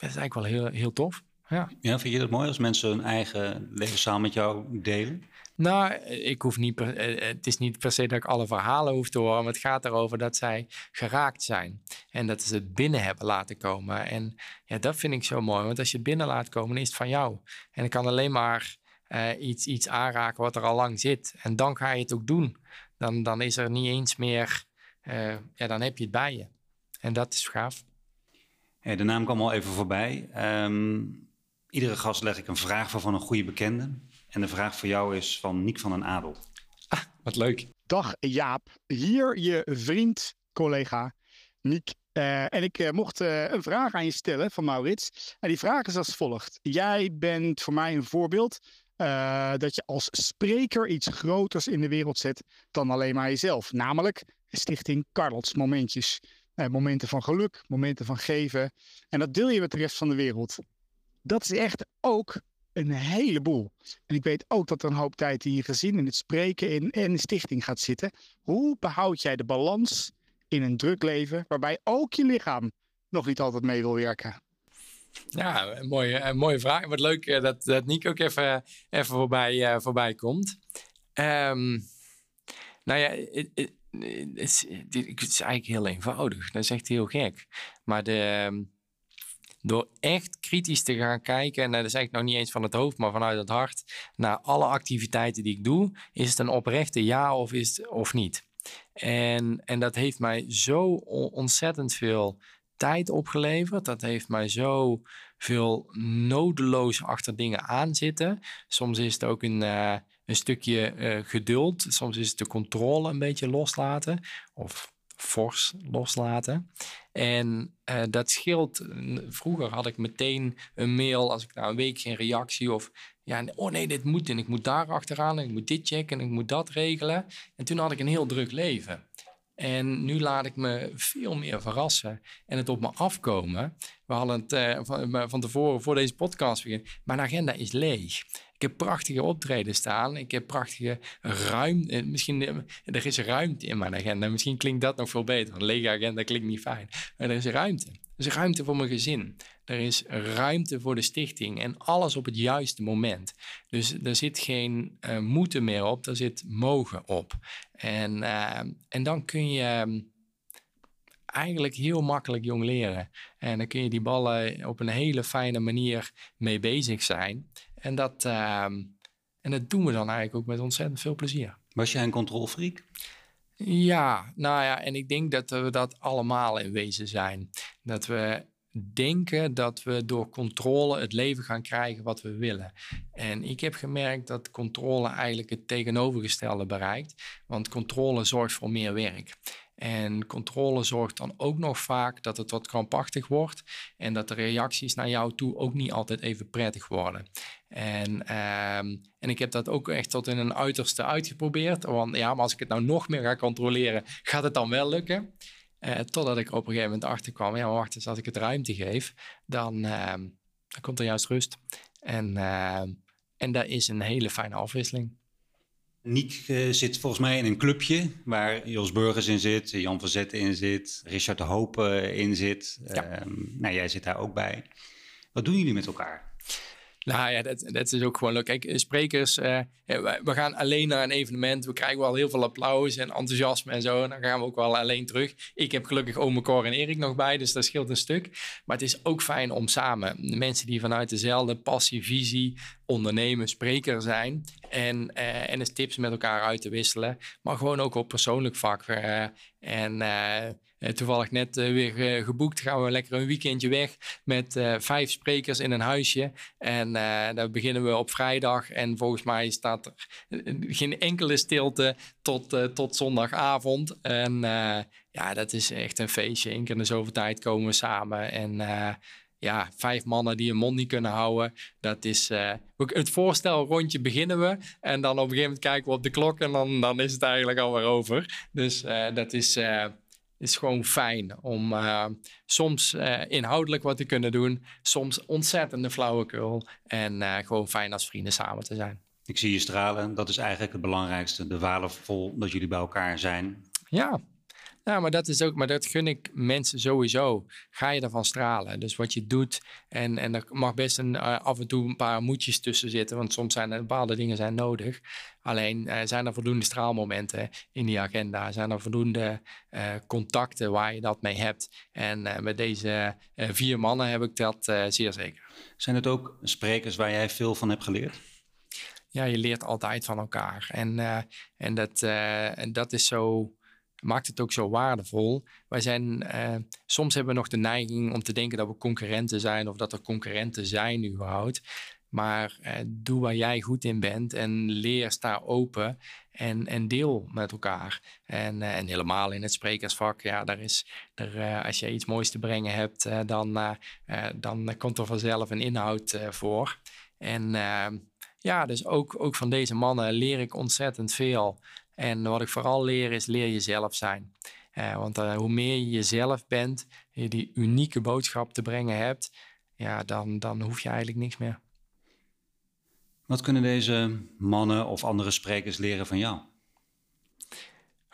dat is eigenlijk wel heel, heel tof. Ja. ja, vind je het mooi als mensen hun eigen levenszaal met jou delen? Nou, ik hoef niet per, het is niet per se dat ik alle verhalen hoef te horen, maar het gaat erover dat zij geraakt zijn en dat ze het binnen hebben laten komen. En ja, dat vind ik zo mooi, want als je het binnen laat komen, is het van jou. En ik kan alleen maar iets, iets aanraken wat er al lang zit. En dan ga je het ook doen. Dan, dan is er niet eens meer, ja, dan heb je het bij je. En dat is gaaf. De naam kwam al even voorbij. Ehm, iedere gast leg ik een vraag voor van een goede bekende. En de vraag voor jou is van Niek van den Adel. Ah, wat leuk. Dag Jaap, hier je vriend, collega Niek. Uh, en ik uh, mocht uh, een vraag aan je stellen van Maurits. En die vraag is als volgt. Jij bent voor mij een voorbeeld dat je als spreker iets groters in de wereld zet dan alleen maar jezelf. Namelijk Stichting Carlots Momentjes. Momenten van geluk, momenten van geven. En dat deel je met de rest van de wereld. Dat is echt ook een heleboel. En ik weet ook dat er een hoop tijd in je gezin, in het spreken in, en de stichting gaat zitten. Hoe behoud jij de balans in een druk leven waarbij ook je lichaam nog niet altijd mee wil werken? Ja, een mooie, een mooie vraag. Wat leuk eh, dat, dat Nick ook even, even voorbij, uh, voorbij komt. Um, nou ja, het, is, het, is, eigenlijk heel eenvoudig. Dat is echt heel gek. Maar de, ehm, door echt kritisch te gaan kijken, en dat is eigenlijk nog niet eens van het hoofd, maar vanuit het hart, naar alle activiteiten die ik doe, is het een oprechte ja of, is het, of niet? En, en dat heeft mij zo ontzettend veel tijd opgeleverd. Dat heeft mij zo veel nodeloos achter dingen aanzitten. Soms is het ook een, uh, een stukje uh, geduld. Soms is het de controle een beetje loslaten. Of fors loslaten. En uh, dat scheelt. Vroeger had ik meteen een mail als ik na een week geen reactie of ja, oh nee, dit moet en ik moet daar achteraan en ik moet dit checken en ik moet dat regelen. En toen had ik een heel druk leven. En nu laat ik me veel meer verrassen en het op me afkomen. We hadden het uh, van, van tevoren, voor deze podcast beginnen. Mijn agenda is leeg. Ik heb prachtige optreden staan. Ik heb prachtige ruimte. Eh, misschien eh, er is ruimte in mijn agenda. Misschien klinkt dat nog veel beter. Een lege agenda klinkt niet fijn. Maar er is ruimte. Er is ruimte voor mijn gezin. Er is ruimte voor de stichting. En alles op het juiste moment. Dus er zit geen uh, moeten meer op. Er zit mogen op. En, en dan kun je ehm, eigenlijk heel makkelijk jong leren. En dan kun je die ballen op een hele fijne manier mee bezig zijn. En dat, ehm, en dat doen we dan eigenlijk ook met ontzettend veel plezier. Was jij een controlfreak? Ja, nou ja, en ik denk dat we dat allemaal in wezen zijn. Dat we denken dat we door controle het leven gaan krijgen wat we willen. En ik heb gemerkt dat controle eigenlijk het tegenovergestelde bereikt. Want controle zorgt voor meer werk. En controle zorgt dan ook nog vaak dat het wat krampachtig wordt en dat de reacties naar jou toe ook niet altijd even prettig worden. En, ehm, en ik heb dat ook echt tot in een uiterste uitgeprobeerd. Want ja, maar als ik het nou nog meer ga controleren, gaat het dan wel lukken? Uh, totdat ik op een gegeven moment achter kwam, ja, maar wacht eens, als ik het ruimte geef, dan, ehm, dan komt er juist rust. En, ehm, en dat is een hele fijne afwisseling. Niek uh, zit volgens mij in een clubje waar Jos Burgers in zit, Jan van Zetten in zit, Richard de Hoop uh, in zit. Ja. nou, jij zit daar ook bij. Wat doen jullie met elkaar? Nou ja, dat, dat is ook gewoon leuk. Kijk, sprekers, uh, we gaan alleen naar een evenement. We krijgen wel heel veel applaus en enthousiasme en zo. En dan gaan we ook wel alleen terug. Ik heb gelukkig ome Cor en Erik nog bij, dus dat scheelt een stuk. Maar het is ook fijn om samen mensen die vanuit dezelfde passie, visie, ondernemen, spreker zijn. En, uh, en eens tips met elkaar uit te wisselen. Maar gewoon ook op persoonlijk vlak. Uh, en uh, toevallig net weer geboekt. Gaan we lekker een weekendje weg met vijf sprekers in een huisje. En daar beginnen we op vrijdag. En volgens mij staat er geen enkele stilte tot, tot zondagavond. En ja, dat is echt een feestje. Eén keer in zoveel tijd komen we samen. En ja, vijf mannen die hun mond niet kunnen houden. Dat is uh, het voorstel rondje beginnen we. En dan op een gegeven moment kijken we op de klok en dan, dan is het eigenlijk alweer over. Dus uh, dat is, uh, is gewoon fijn om soms inhoudelijk wat te kunnen doen. Soms ontzettende flauwekul. En gewoon fijn als vrienden samen te zijn. Ik zie je stralen. Dat is eigenlijk het belangrijkste. De waardevol dat jullie bij elkaar zijn. Ja, Nou, maar dat is ook, maar dat gun ik mensen sowieso. Ga je ervan stralen. Dus wat je doet, en, en er mag best een, uh, af en toe een paar moedjes tussen zitten, want soms zijn er bepaalde dingen zijn nodig. Alleen uh, zijn er voldoende straalmomenten in die agenda, zijn er voldoende uh, contacten waar je dat mee hebt. En met deze vier mannen heb ik dat zeer zeker. Zijn het ook sprekers waar jij veel van hebt geleerd? Ja, je leert altijd van elkaar. En, en, dat, en dat is zo maakt het ook zo waardevol. Wij zijn, uh, soms hebben we nog de neiging om te denken dat we concurrenten zijn of dat er concurrenten zijn überhaupt. Maar uh, doe waar jij goed in bent en leer, sta open en, en deel met elkaar. En, uh, en helemaal in het sprekersvak, ja, daar is, er, als je iets moois te brengen hebt, dan, dan komt er vanzelf een inhoud voor. En ja, dus ook, ook van deze mannen leer ik ontzettend veel. En wat ik vooral leer is leer jezelf zijn. Uh, want uh, hoe meer je jezelf bent, je die unieke boodschap te brengen hebt, ja, dan, dan hoef je eigenlijk niks meer. Wat kunnen deze mannen of andere sprekers leren van jou?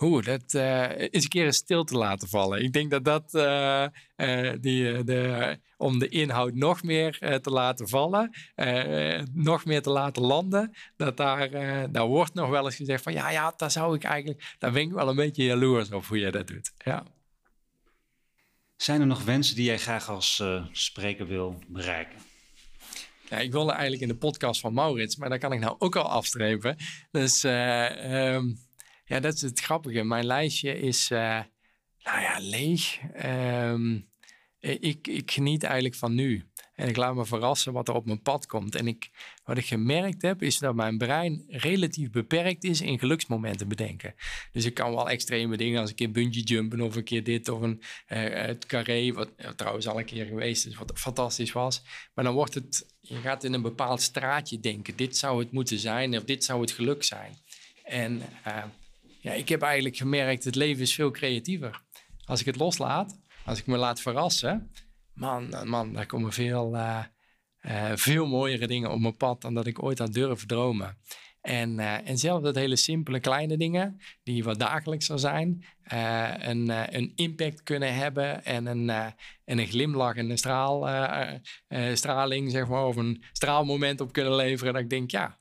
Oeh, dat uh, is een keer stil te laten vallen. Ik denk dat dat, uh, uh, die, de, om de inhoud nog meer te laten vallen, nog meer te laten landen, dat daar, daar wordt nog wel eens gezegd van ja, ja, daar zou ik eigenlijk, daar ben ik wel een beetje jaloers op hoe jij dat doet. Ja. Zijn er nog wensen die jij graag als spreker wil bereiken? Ja, ik wilde eigenlijk in de podcast van Maurits, maar daar kan ik nou ook al afstrepen. Dus um, ja, dat is het grappige. Mijn lijstje is, uh, nou ja, leeg. Um, ik, ik geniet eigenlijk van nu. En ik laat me verrassen wat er op mijn pad komt. En ik, wat ik gemerkt heb, is dat mijn brein relatief beperkt is in geluksmomenten bedenken. Dus ik kan wel extreme dingen als een keer bungee jumpen of een keer dit of een uh, het carré, wat trouwens al een keer geweest is, wat fantastisch was. Maar dan wordt het, je gaat in een bepaald straatje denken. Dit zou het moeten zijn of dit zou het geluk zijn. En ja, ik heb eigenlijk gemerkt, het leven is veel creatiever. Als ik het loslaat, als ik me laat verrassen, man, man, daar komen veel, uh, uh, veel mooiere dingen op mijn pad dan dat ik ooit had durven dromen. En, uh, en zelfs dat hele simpele kleine dingen, die wat dagelijkser zijn, een, een impact kunnen hebben en een, en een glimlach en een straal, straling, zeg maar, of een straalmoment op kunnen leveren. Dat ik denk, ja,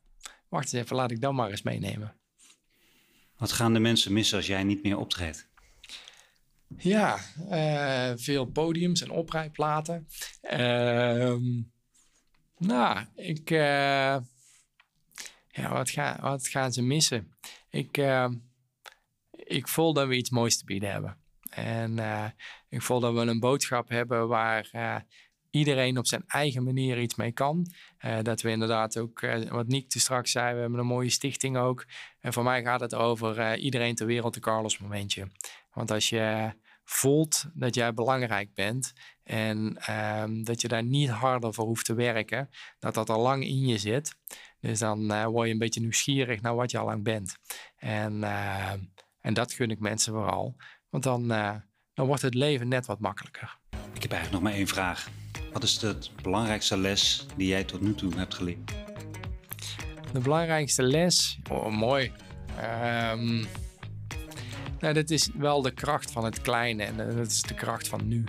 wacht eens even, laat ik dat maar eens meenemen. Wat gaan de mensen missen als jij niet meer optreedt? Ja, uh, veel podiums en oprijplaten. Uh, nou, ik. Uh, ja, wat, ga, wat gaan ze missen? Ik, ehm, ik voel dat we iets moois te bieden hebben. En eh, ik voel dat we een boodschap hebben waar iedereen op zijn eigen manier iets mee kan. Uh, dat we inderdaad ook, uh, wat Niek te straks zei, we hebben een mooie stichting ook. En voor mij gaat het over uh, iedereen ter wereld een Carlos momentje. Want als je voelt dat jij belangrijk bent en ehm, dat je daar niet harder voor hoeft te werken, dat dat al lang in je zit. Dus dan word je een beetje nieuwsgierig naar wat je al lang bent. En, en dat gun ik mensen vooral. Want dan, dan wordt het leven net wat makkelijker. Ik heb eigenlijk nog maar één vraag. Wat is de belangrijkste les die jij tot nu toe hebt geleerd? De belangrijkste les? Oh, mooi. Um, nou, dat is wel de kracht van het kleine en dat is de kracht van nu.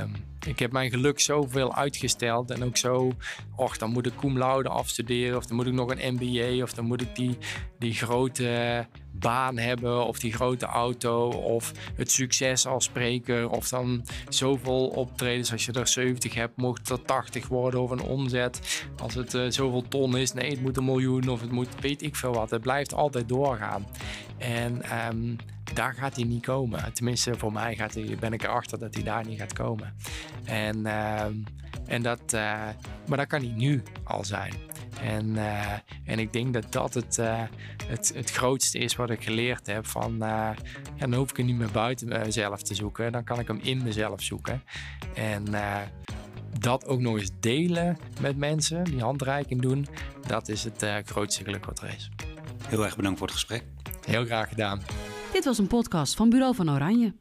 Um, ik heb mijn geluk zoveel uitgesteld en ook zo, och, dan moet ik cum laude afstuderen of dan moet ik nog een MBA of dan moet ik die, die grote baan hebben of die grote auto of het succes als spreker of dan zoveel optredens. Als je er 70 hebt, mocht er 80 worden of een omzet. Als het uh, zoveel ton is, nee, het moet een miljoen of het moet weet ik veel wat. Het blijft altijd doorgaan. En um, daar gaat hij niet komen. Tenminste, voor mij gaat hij, ben ik erachter dat hij daar niet gaat komen. En, uh, en dat, uh, maar dat kan hij nu al zijn. En, uh, en ik denk dat dat het, het, het grootste is wat ik geleerd heb. Van, ja, dan hoef ik hem niet meer buiten mezelf te zoeken. Dan kan ik hem in mezelf zoeken. En dat ook nog eens delen met mensen, die handreiking doen, dat is het grootste geluk wat er is. Heel erg bedankt voor het gesprek. Heel graag gedaan. Dit was een podcast van Bureau van Oranje.